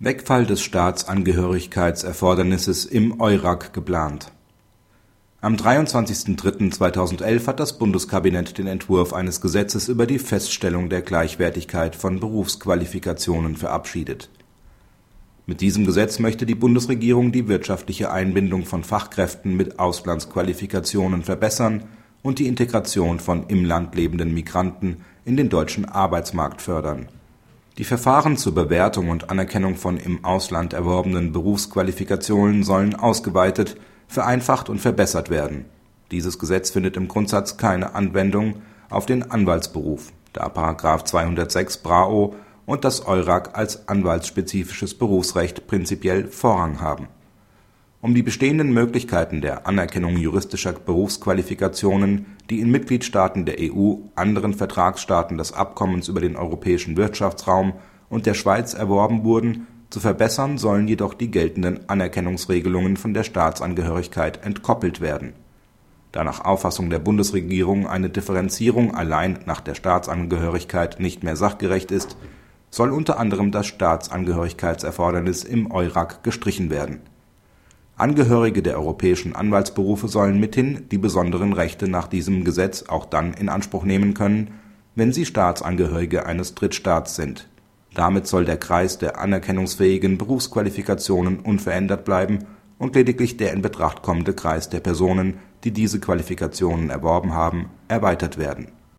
Wegfall des Staatsangehörigkeitserfordernisses im EURAC geplant. Am 23.03.2011 hat das Bundeskabinett den Entwurf eines Gesetzes über die Feststellung der Gleichwertigkeit von Berufsqualifikationen verabschiedet. Mit diesem Gesetz möchte die Bundesregierung die wirtschaftliche Einbindung von Fachkräften mit Auslandsqualifikationen verbessern und die Integration von im Land lebenden Migranten in den deutschen Arbeitsmarkt fördern. Die Verfahren zur Bewertung und Anerkennung von im Ausland erworbenen Berufsqualifikationen sollen ausgeweitet, vereinfacht und verbessert werden. Dieses Gesetz findet im Grundsatz keine Anwendung auf den Anwaltsberuf, da § 206 BRAO und das EURAG als anwaltsspezifisches Berufsrecht prinzipiell Vorrang haben. Um die bestehenden Möglichkeiten der Anerkennung juristischer Berufsqualifikationen, die in Mitgliedstaaten der EU, anderen Vertragsstaaten des Abkommens über den Europäischen Wirtschaftsraum und der Schweiz erworben wurden, zu verbessern, sollen jedoch die geltenden Anerkennungsregelungen von der Staatsangehörigkeit entkoppelt werden. Da nach Auffassung der Bundesregierung eine Differenzierung allein nach der Staatsangehörigkeit nicht mehr sachgerecht ist, soll unter anderem das Staatsangehörigkeitserfordernis im EURAG gestrichen werden Angehörige der europäischen Anwaltsberufe sollen mithin die besonderen Rechte nach diesem Gesetz auch dann in Anspruch nehmen können, wenn sie Staatsangehörige eines Drittstaats sind. Damit soll der Kreis der anerkennungsfähigen Berufsqualifikationen unverändert bleiben und lediglich der in Betracht kommende Kreis der Personen, die diese Qualifikationen erworben haben, erweitert werden